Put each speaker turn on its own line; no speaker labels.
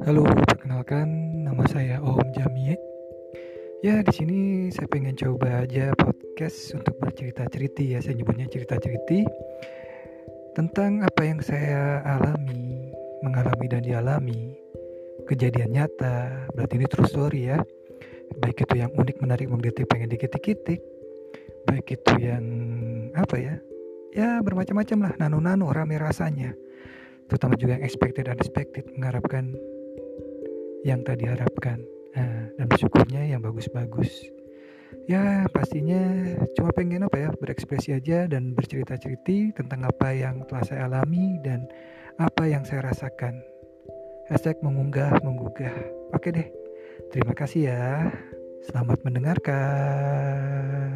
Halo, perkenalkan nama saya Om Jamie. Ya, di sini saya pengen coba aja podcast untuk bercerita-ceriti ya, saya nyebutnya cerita-ceriti tentang apa yang saya alami, mengalami dan dialami. Kejadian nyata, berarti ini true story ya. Baik itu yang unik, menarik, menggelitik, pengen dikitik-kitik. Baik itu yang apa ya? Ya, bermacam-macam lah, nano-nano, rame rasanya terutama juga yang expected dan unexpected mengharapkan yang tadi harapkan. Nah, dan bersyukurnya yang bagus-bagus. Ya pastinya cuma pengen apa ya berekspresi aja dan bercerita-cerita tentang apa yang telah saya alami dan apa yang saya rasakan. Hashtag mengunggah menggugah. Oke deh. Terima kasih ya. Selamat mendengarkan